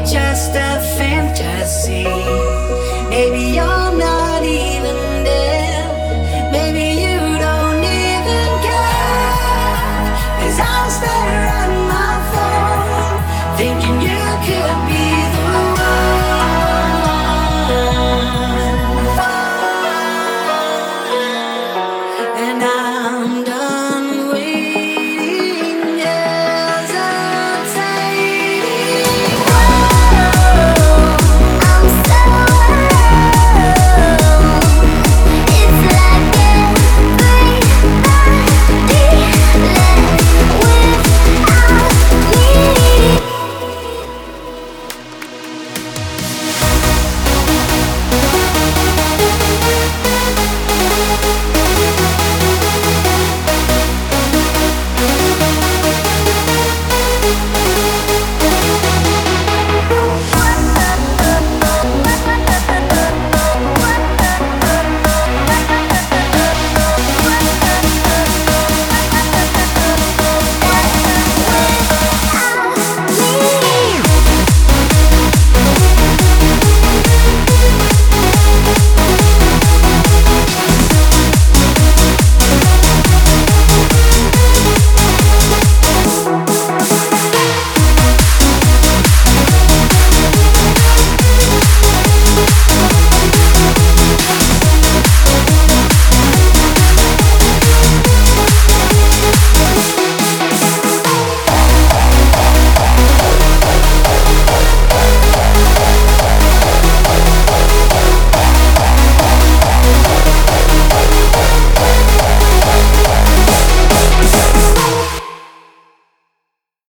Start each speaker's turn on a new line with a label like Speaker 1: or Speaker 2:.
Speaker 1: just a fantasy. Maybe you're